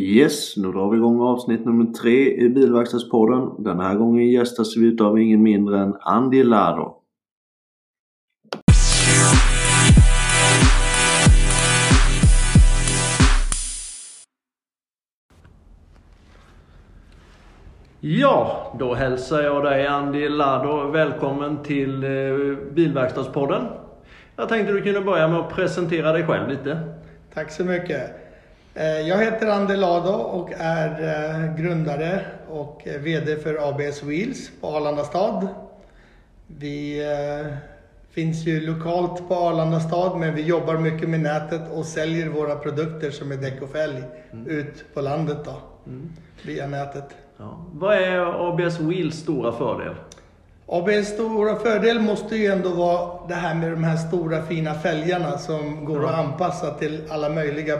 Yes, nu drar vi igång avsnitt nummer tre i Bilverkstadspodden. Den här gången gästas vi utav ingen mindre än Andy Lado. Ja, då hälsar jag dig Andy Lado välkommen till eh, Bilverkstadspodden. Jag tänkte du kunde börja med att presentera dig själv lite. Tack så mycket. Eh, Jag heter Andy Lado och är eh, grundare och eh, VD för ABS Wheels på Arlanda stad. Vi finns ju lokalt på Arlanda stad men vi jobbar mycket med nätet och säljer våra produkter som är däck och fälg ut på landet då, via nätet. Ja. Vad är ABS Wheels stora fördel? ABS stora fördel måste ju ändå vara det här med de här stora fina fälgarna som går att anpassa till alla möjliga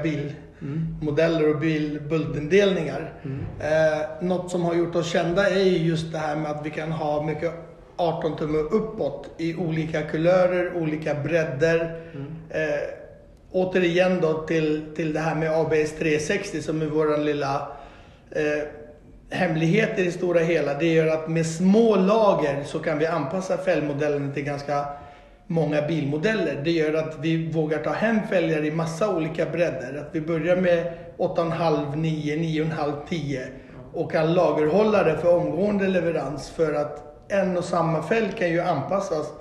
bilmodeller och bilbultindelningar. Eh, något som har gjort oss kända är ju just det här med att vi kan ha mycket 18 tummar uppåt i olika kulörer, olika bredder. Eh, återigen då till, till det här med ABS 360 som är våran lilla eh, hemligheter i stora hela, det gör att med små lager så kan vi anpassa fälgmodellen till ganska många bilmodeller. Det gör att vi vågar ta hem fälgar i massa olika bredder. Att vi börjar med 8,5, 9, 9,5, 10 och kan lagerhålla det för omgående leverans för att en och samma fälg kan ju anpassas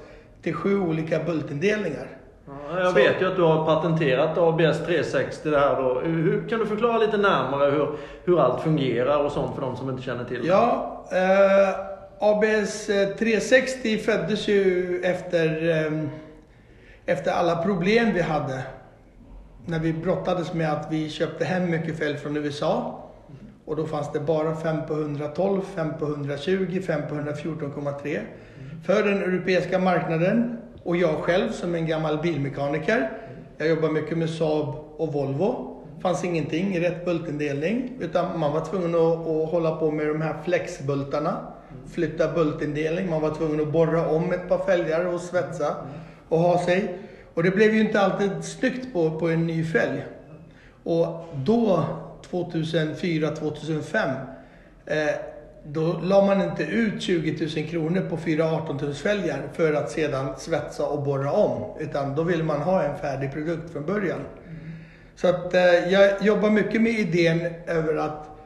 till sju olika bultindelningar. Ja, Jag Så- vet ju att du har patenterat ABS 360 det här då. Hur, kan du förklara lite närmare hur, hur allt fungerar och sånt för de som inte känner till det? Ja, eh, ABS 360 eh, föddes ju efter, eh, efter alla problem vi hade. När vi brottades med att vi köpte hem mycket fälg från USA. Och då fanns det bara 5 på 112, 5 på 120, 5 på 114,3. För den europeiska marknaden. Och jag själv som en gammal bilmekaniker. Jag jobbar mycket med Saab och Volvo. fanns ingenting i rätt bultindelning. Utan man var tvungen att, att hålla på med de här flexbultarna. Flytta bultindelning. Man var tvungen att borra om ett par fälgar och svetsa och ha sig. Och det blev ju inte alltid snyggt på, på en ny fälg. Och då, 2004-2005, eh, då la man inte ut 20 000 kronor på fyra 18 tums fälgar för att sedan svetsa och borra om. Utan då ville man ha en färdig produkt från början. Så att eh, jag jobbar mycket med idén över att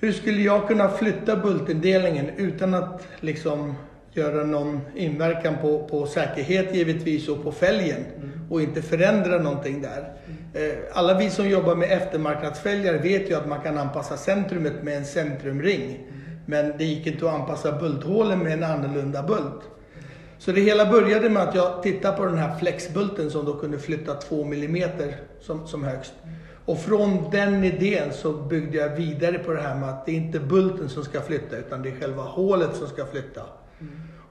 hur skulle jag kunna flytta bultindelningen utan att liksom göra någon inverkan på, på säkerhet givetvis och på fälgen och inte förändra någonting där. Eh, Alla vi som jobbar med eftermarknadsfälgar vet ju att man kan anpassa centrumet med en centrumring. Men det gick inte att anpassa bulthålen med en annorlunda bult. Så det hela började med att jag tittade på den här flexbulten som då kunde flytta 2 mm som, som högst. Och från den idén så byggde jag vidare på det här med att det är inte bulten som ska flytta utan det är själva hålet som ska flytta.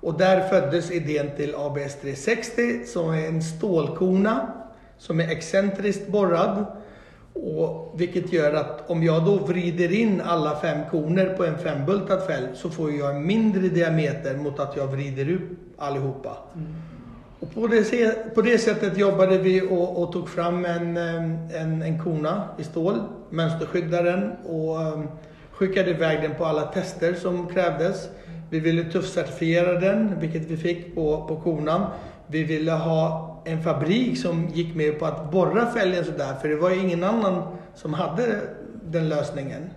Och där föddes idén till ABS 360 som är en stålkona som är excentriskt borrad. Och vilket gör att om jag då vrider in alla fem koner på en fembultad fälg så får jag en mindre diameter mot att jag vrider upp allihopa. Mm. Och på, det, på det sättet jobbade vi och, och tog fram en, en, en kona i stål, mönsterskyddade den och skickade iväg den på alla tester som krävdes. Vi ville tuffcertifiera den, vilket vi fick på, på konan. Vi ville ha en fabrik som gick med på att borra fälgen sådär, för det var ju ingen annan som hade den lösningen.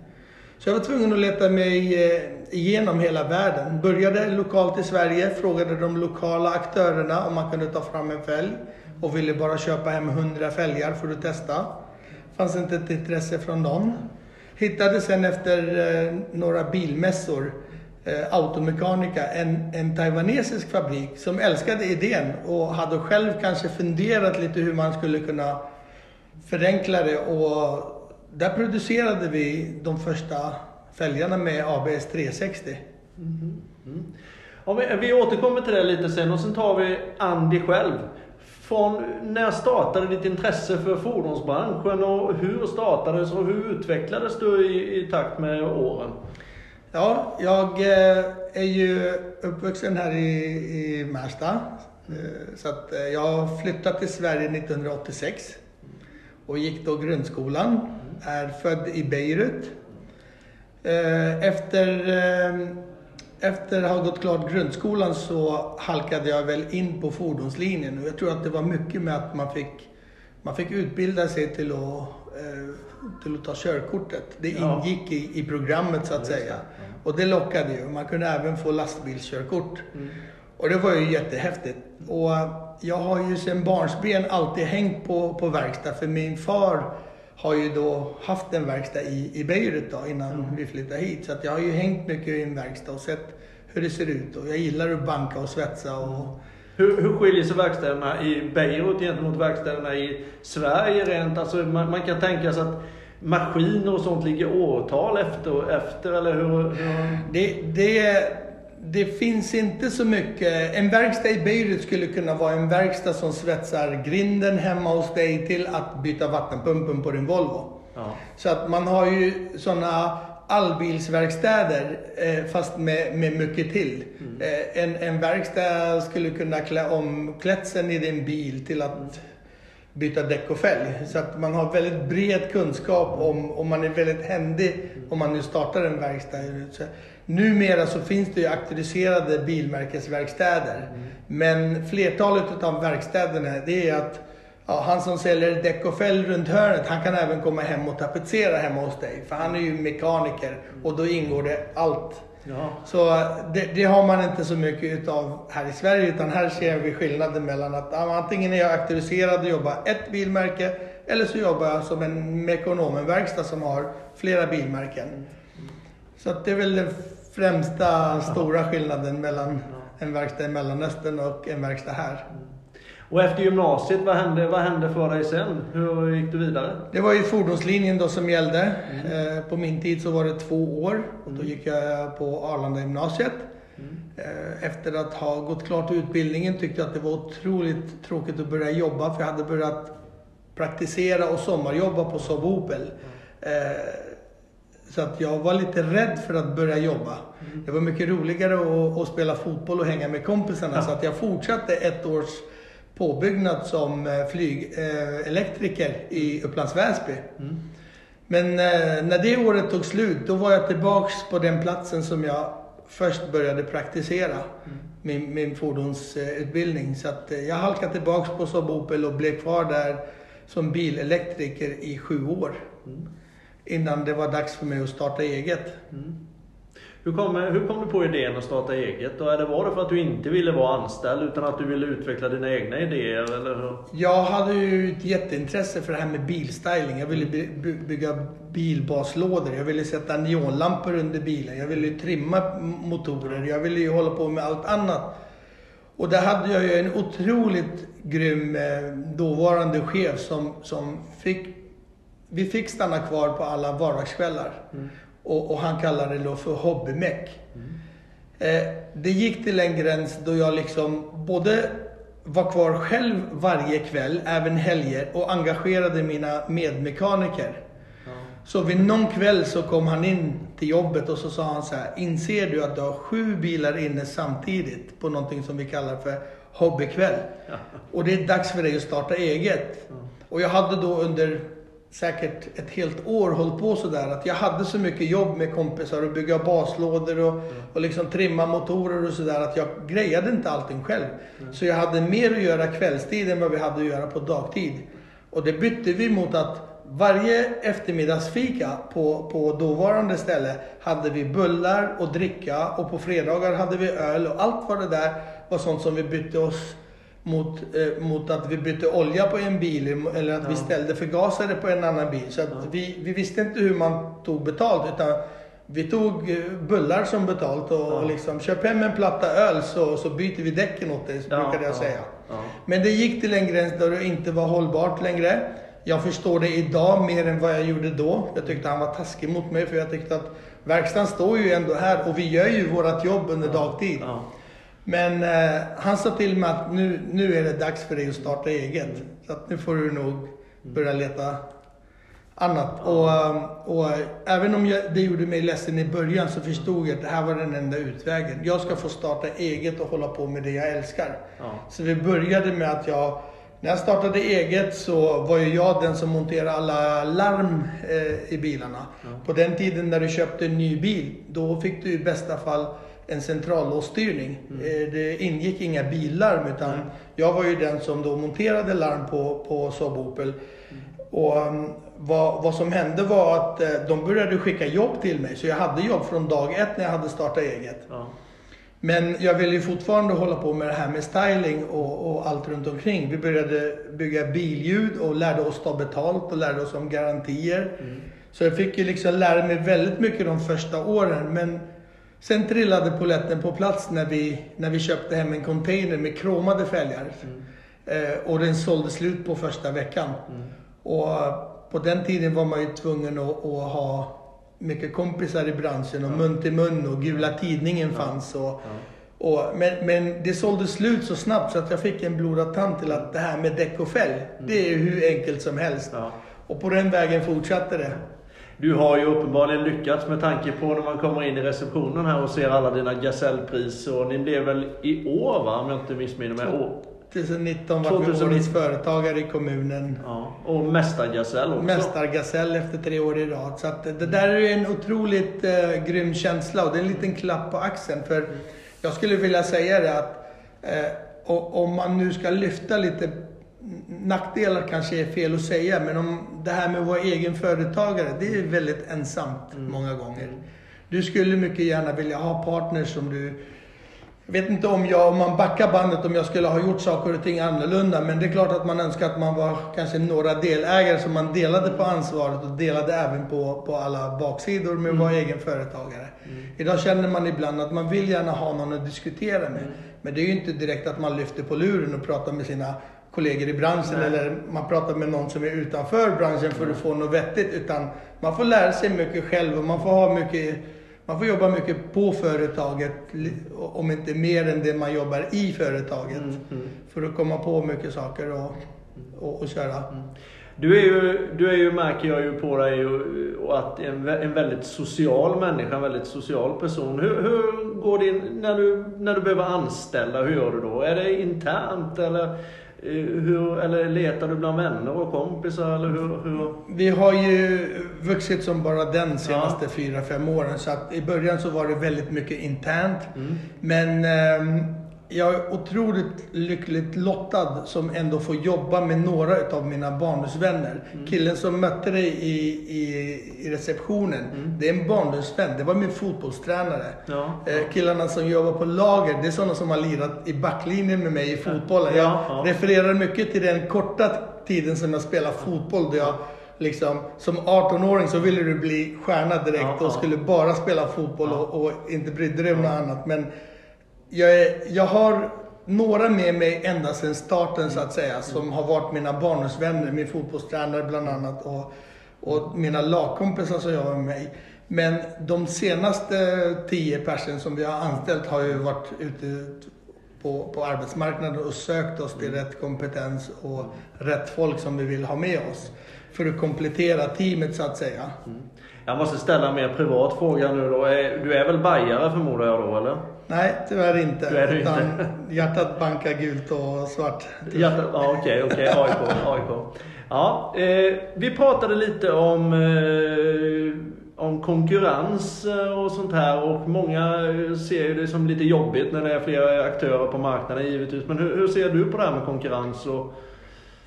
Så jag var tvungen att leta mig eh, genom hela världen. Började lokalt i Sverige, frågade de lokala aktörerna om man kunde ta fram en fälg och ville bara köpa hem 100 fälgar för att testa. Fanns inte ett intresse från någon. Hittade sen efter eh, några bilmässor, eh, Automekanika, en, en taiwanesisk fabrik som älskade idén och hade själv kanske funderat lite hur man skulle kunna förenkla det och där producerade vi de första fälgarna med ABS 360. Ja, vi, vi återkommer till det lite sen och sen tar vi Andy själv. Från när startade ditt intresse för fordonsbranschen och hur startades och hur utvecklades du i, i takt med åren? Ja, jag eh, är ju uppvuxen här i, i Märsta. Eh, Så att eh, jag flyttade till Sverige 1986. och gick då grundskolan. Är född i Beirut. Eh, Efter, eh, efter att ha gått klart grundskolan så halkade jag väl in på fordonslinjen och jag tror att det var mycket med att man fick, man fick utbilda sig till att, eh, till att ta körkortet. Det ingick i, i programmet så att säga. Och det lockade ju. Man kunde även få lastbilskörkort. Mm. Och det var ju jättehäftigt. Och jag har ju sedan barnsben alltid hängt på, på verkstad för min far har ju då haft en verkstad i, i Beirut då, innan Mm. vi flyttade hit. Så jag har ju hängt mycket i en verkstad och sett hur det ser ut. Och jag gillar att banka och svetsa. Och, Hur, hur skiljer sig verkstäderna i Beirut gentemot verkstäderna i Sverige rent? Alltså man, man kan tänka sig att maskiner och sånt ligger årtal efter, efter eller hur? hur? Det, det, det finns inte så mycket. En verkstad i Beirut skulle kunna vara en verkstad som svetsar grinden hemma hos dig till att byta vattenpumpen på din Volvo. Ja. Så att man har ju sådana allbilsverkstäder eh, fast med, med mycket till. Eh, en, en verkstad skulle kunna klä om klädseln i din bil till att byta däck och fälg. Så att man har väldigt bred kunskap om, om man är väldigt händig om man nu startar en verkstad. Så, numera så finns det ju auktoriserade bilmärkesverkstäder. Men flertalet av verkstäderna det är att Ja, han som säljer däck och fälg runt hörnet, han kan även komma hem och tapetsera hemma hos dig. För han är ju mekaniker och då ingår det allt. Ja. Så det, det har man inte så mycket utav här i Sverige, utan här ser vi skillnaden mellan att antingen är jag auktoriserad och jobbar ett bilmärke, eller så jobbar jag som en Mekonomenverkstad som har flera bilmärken. Så att det är väl den främsta stora skillnaden mellan en verkstad i Mellanöstern och en verkstad här. Och efter gymnasiet, vad hände, vad hände för dig sen? Hur gick du vidare? Det var ju fordonslinjen då som gällde. Eh, På min tid så var det två år och då gick jag på Arlanda gymnasiet. Eh, Efter att ha gått klart utbildningen tyckte jag att det var otroligt tråkigt att börja jobba för jag hade börjat praktisera och sommarjobba på Saab Opel. Eh, Så att jag var lite rädd för att börja jobba. Det var mycket roligare att, att spela fotboll och hänga med kompisarna Ja. så att jag fortsatte ett års påbyggnad som flygelektriker eh, elektriker i Upplands Väsby. Mm. Men eh, när det året tog slut, då var jag tillbaks på den platsen som jag först började praktisera. Min, min fordonsutbildning. Så att eh, jag halkade tillbaks på Saab Opel och blev kvar där som bilelektriker i sju år. Mm. Innan det var dags för mig att starta eget. Mm. Hur kom, hur kom du på idén att starta eget? Och är det var det för att du inte ville vara anställd utan att du ville utveckla dina egna idéer? Eller hur? Jag hade ju ett jätteintresse för det här med bilstyling. Jag ville by- by- bygga bilbaslådor. Jag ville sätta neonlampor under bilen. Jag ville ju trimma motorer. Jag ville ju hålla på med allt annat. Och där hade jag ju en otroligt grym eh, dåvarande chef som, som fick... Vi fick stanna kvar på alla vardagskvällar. Mm. Och, och han kallade det då för hobbymeck. Eh, det gick till en gräns då jag liksom både var kvar själv varje kväll, även helger, och engagerade mina medmekaniker. Ja. Så vid någon kväll så kom han in till jobbet och så sa han så här, inser du att du har sju bilar inne samtidigt på någonting som vi kallar för hobbykväll? Och det är dags för dig att starta eget. Ja. Och jag hade då under säkert ett helt år hållit på sådär att jag hade så mycket jobb med kompisar och bygga baslådor och, och liksom trimma motorer och sådär att jag grejade inte allting själv. Så jag hade mer att göra kvällstid än vad vi hade att göra på dagtid. Och det bytte vi mot att varje eftermiddagsfika på, på dåvarande ställe hade vi bullar och dricka och på fredagar hade vi öl och allt vad det där var sånt som vi bytte oss mot, eh, mot att vi bytte olja på en bil eller att vi Ja. ställde förgasare på en annan bil. Så att Ja. vi, vi visste inte hur man tog betalt utan vi tog eh, bullar som betalt och, Ja. liksom köp hem en platta öl så, så byter vi däcken åt dig, Ja, brukade jag ja, säga. Men det gick till en gräns där det inte var hållbart längre. Jag förstår det idag mer än vad jag gjorde då. Jag tyckte han var taskig mot mig för jag tyckte att verkstaden står ju ändå här och vi gör ju vårt jobb under dagtid. Men eh, han sa till mig att nu, nu är det dags för dig att starta eget. Så att nu får du nog börja leta annat. Och, eh, och eh, även om jag, det gjorde mig ledsen i början så förstod jag att det här var den enda utvägen. Jag ska få starta eget och hålla på med det jag älskar. Ja. Så vi började med att jag När jag startade eget så var ju jag den som monterade alla larm eh, i bilarna. Ja. På den tiden när du köpte en ny bil, då fick du i bästa fall en centrallåsstyrning. Mm. Eh, det ingick inga billarm utan Nej. jag var ju den som då monterade larm på, på Saab Opel. Och um, vad, vad som hände var att eh, de började skicka jobb till mig. Så jag hade jobb från dag ett när jag hade startat eget. Ja. Men jag ville ju fortfarande hålla på med det här med styling och, och allt runt omkring. Vi började bygga billjud och lärde oss ta betalt och lärde oss om garantier. Mm. Så jag fick ju liksom lära mig väldigt mycket de första åren. Men sen trillade poletten på plats när vi, när vi köpte hem en container med kromade fälgar. Mm. Eh, och den sålde slut på första veckan. Mm. Och på den tiden var man ju tvungen att, att ha mycket kompisar i branschen och Ja. mun till mun och gula tidningen Ja. fanns. Och, Ja. och, men, men det sålde slut så snabbt så att jag fick en blodad tand till att det här med däck och fälg, det är ju hur enkelt som helst. Och på den vägen fortsatte det. Du har ju uppenbarligen lyckats med tanke på när man kommer in i receptionen här och ser alla dina gasellpriser. Och ni blev väl i år va, om jag inte missminner mig? År. 2019 var vi 2019. årets företagare i kommunen. Ja. Och mästargasell också. Mästargasell efter tre år i rad. Så det där är en otroligt eh, grym känsla och det är en liten klapp på axeln. För jag skulle vilja säga det att eh, om man nu ska lyfta lite nackdelar kanske är fel att säga, men om det här med att vara egen företagare, det är väldigt ensamt Mm. många gånger. Du skulle mycket gärna vilja ha partners som du jag vet inte om jag, om man backar bandet, om jag skulle ha gjort saker och ting annorlunda. Men det är klart att man önskar att man var kanske några delägare som man delade på ansvaret och delade även på, på alla baksidor med att vara egen företagare. Mm. Idag känner man ibland att man vill gärna ha någon att diskutera med. Mm. Men det är ju inte direkt att man lyfter på luren och pratar med sina kollegor i branschen Nej. eller man pratar med någon som är utanför branschen för att få något vettigt. Utan man får lära sig mycket själv och man får ha mycket man får jobba mycket på företaget, om inte mer än det man jobbar i företaget. Mm, mm. För att komma på mycket saker och, och, och köra. Du är ju, du är ju, märker jag ju på dig, och att en, en väldigt social människa, en väldigt social person. Hur, hur går det in, när du, när du behöver anställa, hur gör du då? Är det internt eller, hur, eller letar du bland vänner och kompisar? Eller hur, hur? Vi har ju vuxit som bara den senaste fyra fem åren. Så att i början så var det väldigt mycket internt. Mm. Men ehm, jag är otroligt lyckligt lottad som ändå får jobba med några av mina barndomsvänner. Killen som mötte dig i, i, i receptionen, Mm. det är en barndomsvän. Det var min fotbollstränare. Ja. Eh, killarna som jobbar på lager, det är sådana som har lirat i backlinjen med mig i fotbollen. Jag Ja, ja. refererar mycket till den korta tiden som jag spelade fotboll. Där jag liksom, som 18-åring så ville du bli stjärna direkt Ja, och ja. skulle bara spela fotboll Ja. och, och inte brydde dig om något annat. Men jag, är, jag har några med mig ända sedan starten så att säga. Som har varit mina barndomsvänner, min fotbollstränare bland annat. Och, och mina lagkompisar som jobbar med mig. Men de senaste tio personer som vi har anställt har ju varit ute på, på arbetsmarknaden och sökt oss till rätt kompetens och rätt folk som vi vill ha med oss. För att komplettera teamet så att säga. Mm. Jag måste ställa en mer privat fråga nu då. Du är väl bajare förmodar jag då eller? Nej, tyvärr inte. Du är det utan inte. hjärtat bankar gult och svart. Ja, okej, okej. AIK, AIK. Ja, eh, vi pratade lite om, eh, om konkurrens eh, och sånt här och många eh, ser ju det som lite jobbigt när det är flera aktörer på marknaden givetvis. Men hur, hur ser du på det här med konkurrens? Och,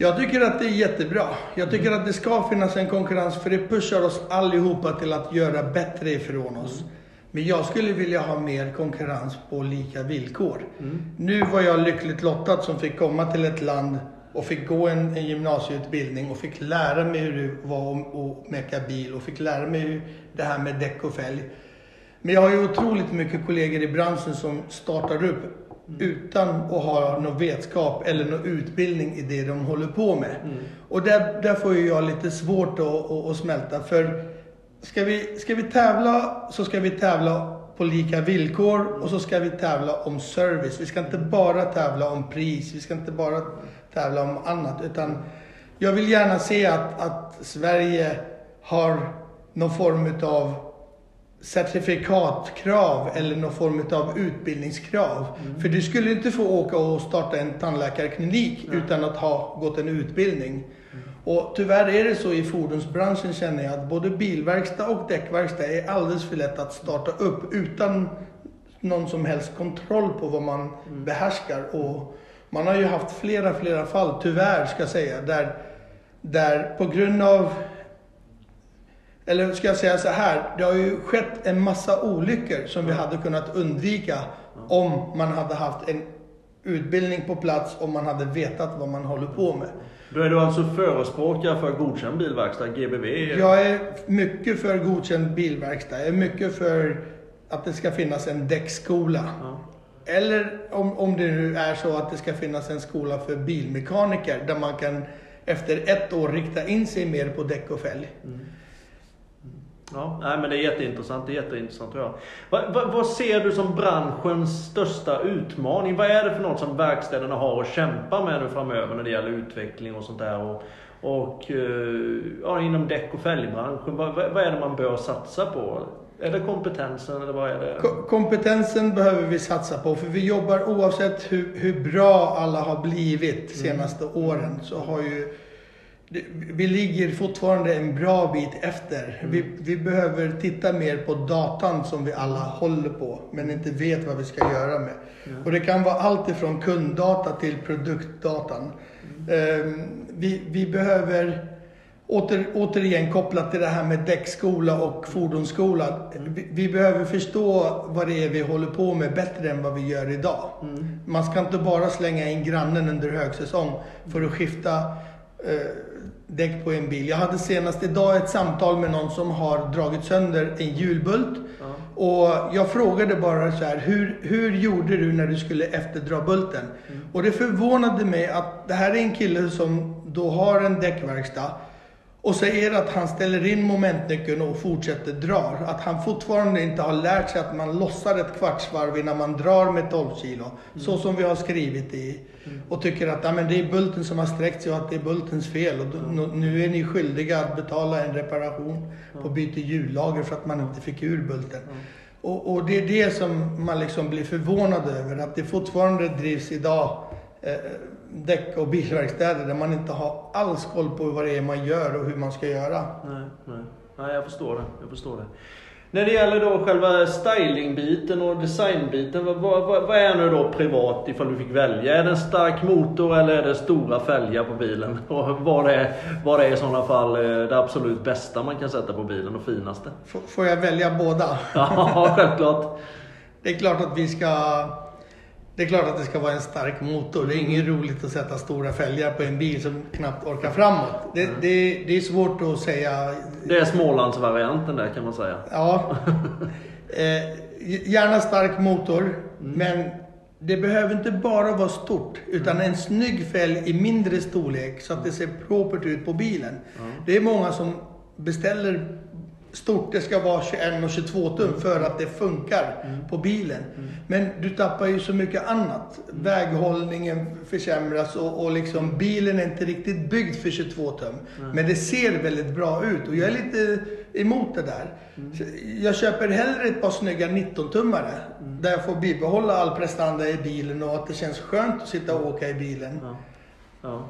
Jag tycker att det är jättebra. Jag tycker att det ska finnas en konkurrens för det pushar oss allihopa till att göra bättre ifrån oss. Men jag skulle vilja ha mer konkurrens på lika villkor. mm, Nu var jag lyckligt lottad som fick komma till ett land och fick gå en, en gymnasieutbildning och fick lära mig hur det var att meka bil och fick lära mig hur det här med däck och fälg. Men jag har ju otroligt mycket kollegor i branschen som startar upp utan att ha någon vetskap eller någon utbildning i det de håller på med. mm, Och där, där får ju jag lite svårt att, att, att smälta. För ska vi, ska vi tävla så ska vi tävla på lika villkor och så ska vi tävla om service. Vi ska inte bara tävla om pris, vi ska inte bara tävla om annat. Utan jag vill gärna se att, att Sverige har någon form av certifikatkrav eller någon form av utbildningskrav. Mm. För du skulle inte få åka och starta en tandläkarklinik Nej. utan att ha gått en utbildning. Mm. Och tyvärr är det så i fordonsbranschen känner jag att både bilverkstad och däckverkstad är alldeles för lätt att starta upp utan någon som helst kontroll på vad man Mm. behärskar. Och man har ju haft flera, flera fall, tyvärr ska jag säga, där, där på grund av eller ska jag säga så här, det har ju skett en massa olyckor som vi hade kunnat undvika om man hade haft en utbildning på plats, om man hade vetat vad man håller på med. Då är du alltså förespråkare för godkänd bilverkstad, GBV? Jag är mycket för godkänd bilverkstad. Jag är mycket för att det ska finnas en däckskola. Ja. Eller om, om det nu är så att det ska finnas en skola för bilmekaniker där man kan efter ett år rikta in sig mer på däck och fälg. Ja, nej, men det är jätteintressant. Det är jätteintressant tror jag. Vad, vad, vad ser du som branschens största utmaning? Vad är det för något som verkstäderna har att kämpa med nu framöver när det gäller utveckling och sånt där? Och, och eh, ja, inom däck och fälgbranschen, vad, vad är det man bör satsa på? Är det kompetensen eller vad är det? Ko- Kompetensen behöver vi satsa på för vi jobbar oavsett hur, hur bra alla har blivit de senaste åren så har ju vi ligger fortfarande en bra bit efter. Vi, vi behöver titta mer på datan som vi alla håller på men inte vet vad vi ska göra med. Och det kan vara allt ifrån kunddata till produktdatan. Ehm, vi, vi behöver Åter, återigen kopplat till det här med däckskola och fordonsskola. Vi, vi behöver förstå vad det är vi håller på med bättre än vad vi gör idag. Mm. Man ska inte bara slänga in grannen under högsäsong för att skifta däck på en bil. Jag hade senast idag ett samtal med någon som har dragit sönder en hjulbult. Ja. Och jag frågade bara så här, hur, hur gjorde du när du skulle efterdra bulten? Och det förvånade mig att det här är en kille som då har en däckverkstad och säger att han ställer in momentnyckeln och fortsätter dra. Att han fortfarande inte har lärt sig att man lossar ett kvartsvarv innan man drar med 12 kilo. Så som vi har skrivit i. Och tycker att ja, men det är bulten som har sträckt sig och att det är bultens fel. Och då, nu är ni skyldiga att betala en reparation på byte hjullager för att man inte fick ur bulten. Och, och det är det som man liksom blir förvånad över. Att det fortfarande drivs idag eh, däck och bilverkstäder där man inte har alls koll på vad det är man gör och hur man ska göra. Nej, nej. nej, jag förstår det. Jag förstår det. När det gäller då själva stylingbiten och designbiten, vad, vad, vad är nu då privat ifall du fick välja? Är det en stark motor eller är det stora fälgar på bilen? Och vad är, vad är i sådana fall eh, det absolut bästa man kan sätta på bilen och finaste? F- får jag välja båda? Ja, självklart. Det är klart att vi ska... Det är klart att det ska vara en stark motor. Det är inget roligt att sätta stora fälgar på en bil som knappt orkar framåt. Det, det, det är svårt att säga. Det är Smålandsvarianten där kan man säga. Ja. Eh, gärna stark motor, men det behöver inte bara vara stort, utan en snygg fälg i mindre storlek så att det ser propert ut på bilen. Det är många som beställer stort, det ska vara 21 och 22 tum för att det funkar på bilen. Men du tappar ju så mycket annat. Väghållningen försämras och, och liksom bilen är inte riktigt byggd för 22 tum. Men det ser väldigt bra ut och jag är lite emot det där. Jag köper hellre ett par snygga 19-tummare där jag får bibehålla all prestanda i bilen och att det känns skönt att sitta och åka i bilen. Ja. Ja.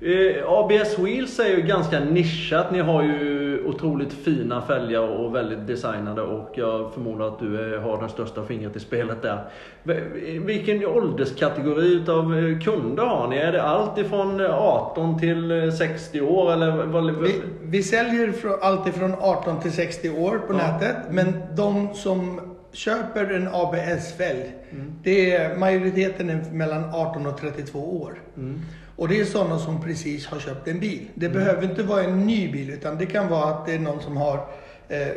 Eh, ABS Wheels är ju ganska nischat. Ni har ju otroligt fina fälgar och väldigt designade och jag förmodar att du har den största fingret i spelet där. Vilken ålderskategori utav eh, kunder har ni? Är det allt ifrån 18 till eh, 60 år eller? vad- Vi, vi säljer från, allt ifrån 18 till 60 år på Ja. nätet. Men de som köper en ABS-fälg, det är majoriteten är mellan 18 och 32 år. Mm. Och det är sådana som precis har köpt en bil. Det behöver inte vara en ny bil utan det kan vara att det är någon som har eh,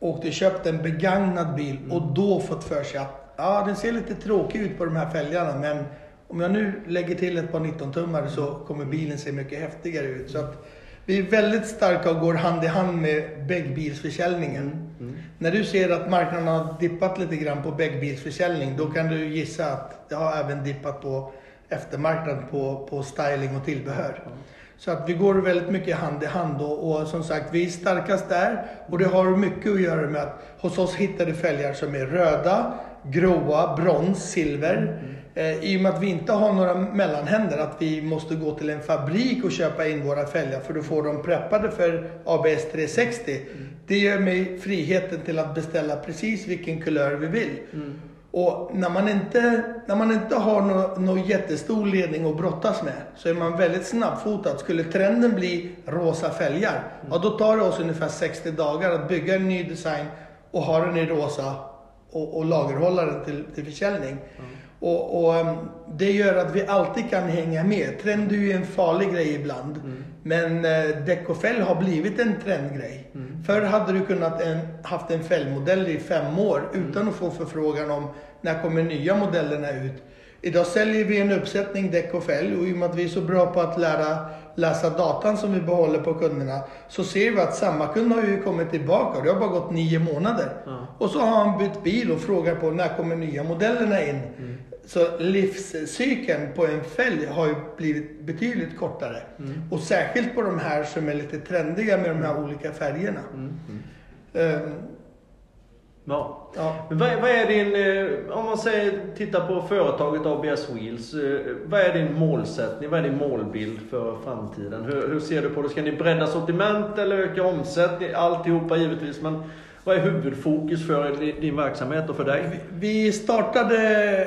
åkt och köpt en begagnad bil och då fått för sig att ja, den ser lite tråkig ut på de här fälgarna men om jag nu lägger till ett par 19-tummare så kommer bilen se mycket häftigare ut. Så att vi är väldigt starka och går hand i hand med bäggbilsförsäljningen. När du ser att marknaden har dippat lite grann på bäggbilsförsäljning då kan du gissa att det har även dippat på eftermarknad på, på styling och tillbehör. Så att vi går väldigt mycket hand i hand och, och som sagt, vi är starkast där. Och det har mycket att göra med att hos oss hittar du fälgar som är röda, gråa, brons, silver. Eh, I och med att vi inte har några mellanhänder, att vi måste gå till en fabrik och köpa in våra fälgar för att få dem preppade för ABS 360. Det ger mig friheten till att beställa precis vilken kulör vi vill. Mm. Och när man inte, när man inte har någon nå jättestor ledning att brottas med så är man väldigt snabbfotad. Skulle trenden bli rosa fälgar, ja då tar det oss ungefär 60 dagar att bygga en ny design och ha den i rosa och, och lagerhålla den till, till försäljning. Och, och um, det gör att vi alltid kan hänga med. Trend är ju en farlig grej ibland. Men eh, däck och fälg har blivit en trendgrej. Förr hade du kunnat en, haft en fälgmodell i fem år utan att få förfrågan om när kommer nya modellerna ut. Idag säljer vi en uppsättning däck och fälg och i och med att vi är så bra på att lära läsa datan som vi behåller på kunderna så ser vi att samma kund har ju kommit tillbaka och det har bara gått nio månader. Ja. Och så har han bytt bil och frågar på när kommer nya modellerna in. Så livscykeln på en fälg har ju blivit betydligt kortare. Och särskilt på de här som är lite trendiga med de här olika färgerna. Ehm, Ja. ja. Men vad, vad är din, eh, om man säger, tittar på företaget ABS Wheels, eh, vad är din målsättning, vad är din målbild för framtiden? Hur, hur ser du på det? Ska ni bredda sortiment eller öka omsättning? Alltihopa givetvis, men vad är huvudfokus för din, verksamhet och för dig? Vi startade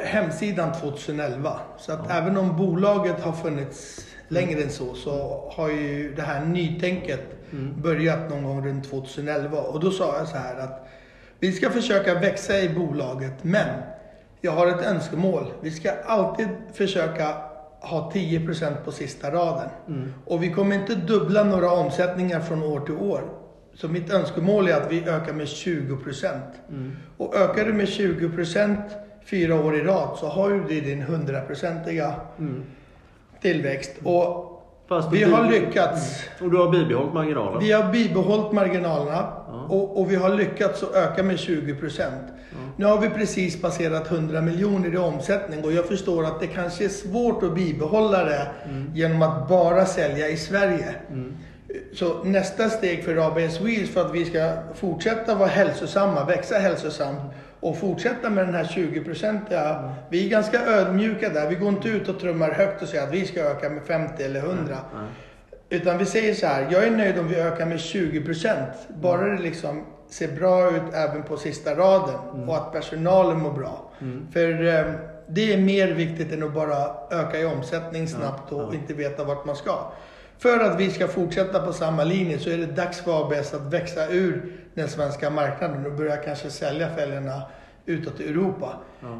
hemsidan 2011. Så att även om bolaget har funnits längre än så, så har ju det här nytänket börjat någon gång runt 2011. Och då sa jag så här att vi ska försöka växa i bolaget, men jag har ett önskemål. Vi ska alltid försöka ha 10% på sista raden. Och vi kommer inte dubbla några omsättningar från år till år. Så mitt önskemål är att vi ökar med 20%. Och ökar du med 20% fyra år i rad så har det din 100-procentiga tillväxt. Och Fast vi du- har lyckats. Och du har bibehållit marginalen? Vi har bibehållit marginalerna och, och vi har lyckats att öka med 20%. Nu har vi precis passerat 100 miljoner i omsättning och jag förstår att det kanske är svårt att bibehålla det genom att bara sälja i Sverige. Så nästa steg för ABS Wheels för att vi ska fortsätta vara hälsosamma, växa hälsosamt och fortsätta med den här 20-procentiga. Vi är ganska ödmjuka där. Vi går inte ut och trummar högt och säger att vi ska öka med 50 eller 100. Nej. Utan vi säger så här, jag är nöjd om vi ökar med 20%. Bara det liksom ser bra ut även på sista raden och att personalen mår bra. För eh, det är mer viktigt än att bara öka i omsättning snabbt och inte veta vart man ska. För att vi ska fortsätta på samma linje så är det dags för ABS att växa ur den svenska marknaden och börja kanske sälja fälgarna utåt i Europa.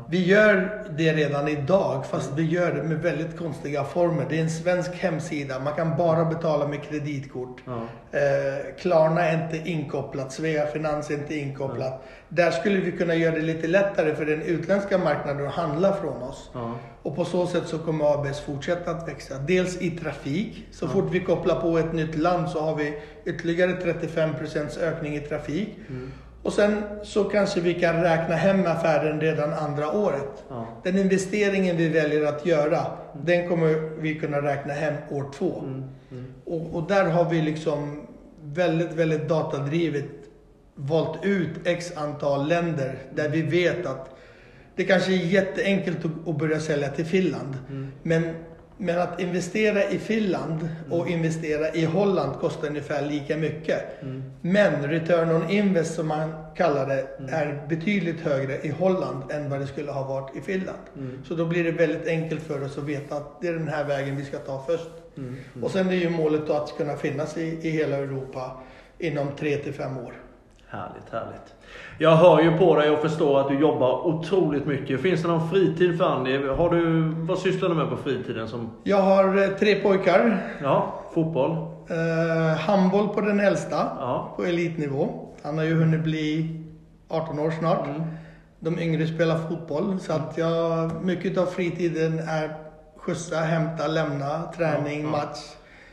Vi gör det redan idag, fast vi gör det med väldigt konstiga former. Det är en svensk hemsida, man kan bara betala med kreditkort. Ja. Eh, Klarna är inte inkopplat, Svea Finans är inte inkopplat. Där skulle vi kunna göra det lite lättare för den utländska marknaden att handla från oss. Ja. Och på så sätt så kommer ABS fortsätta att växa. Dels i trafik. Så fort vi kopplar på ett nytt land så har vi ytterligare 35% ökning i trafik. Och sen så kanske vi kan räkna hem affären redan andra året. Ja. Den investeringen vi väljer att göra, den kommer vi kunna räkna hem år två. Och, och där har vi liksom väldigt, väldigt datadrivet valt ut x antal länder där vi vet att det kanske är jätteenkelt att, att börja sälja till Finland. Men, men att investera i Finland och investera i Holland kostar ungefär lika mycket. Men return on invest som man kallar det är betydligt högre i Holland än vad det skulle ha varit i Finland. Så då blir det väldigt enkelt för oss att veta att det är den här vägen vi ska ta först. Och sen är ju målet då att kunna finnas i, i hela Europa inom 3 till 5 år. Härligt, härligt. Jag hör ju på dig och förstår att du jobbar otroligt mycket. Finns det någon fritid för Andy? Har du, vad sysslar du med på fritiden? Som, Jag har eh, tre pojkar. ja, fotboll? Eh, handboll på den äldsta, Ja. på elitnivå. Han har ju hunnit bli 18 år snart. Mm. De yngre spelar fotboll. Så att jag, mycket av fritiden är skjutsa, hämta, lämna, träning, Ja, ja. match.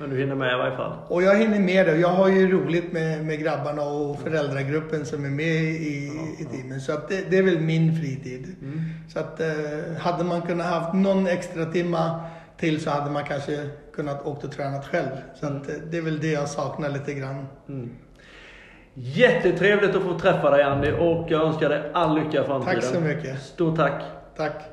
Men du hinner med i varje fall? Och jag hinner med det. Jag har ju roligt med, med grabbarna och föräldragruppen som är med i, i teamen. Så att det, det är väl min fritid. Mm. Så att eh, hade man kunnat haft någon extra timma till så hade man kanske kunnat åkt och tränat själv. Så att, eh, det är väl det jag saknar lite grann. Mm. Jättetrevligt att få träffa dig Andy och jag önskar dig all lycka i framtiden. Tack så mycket. Stort tack. Tack.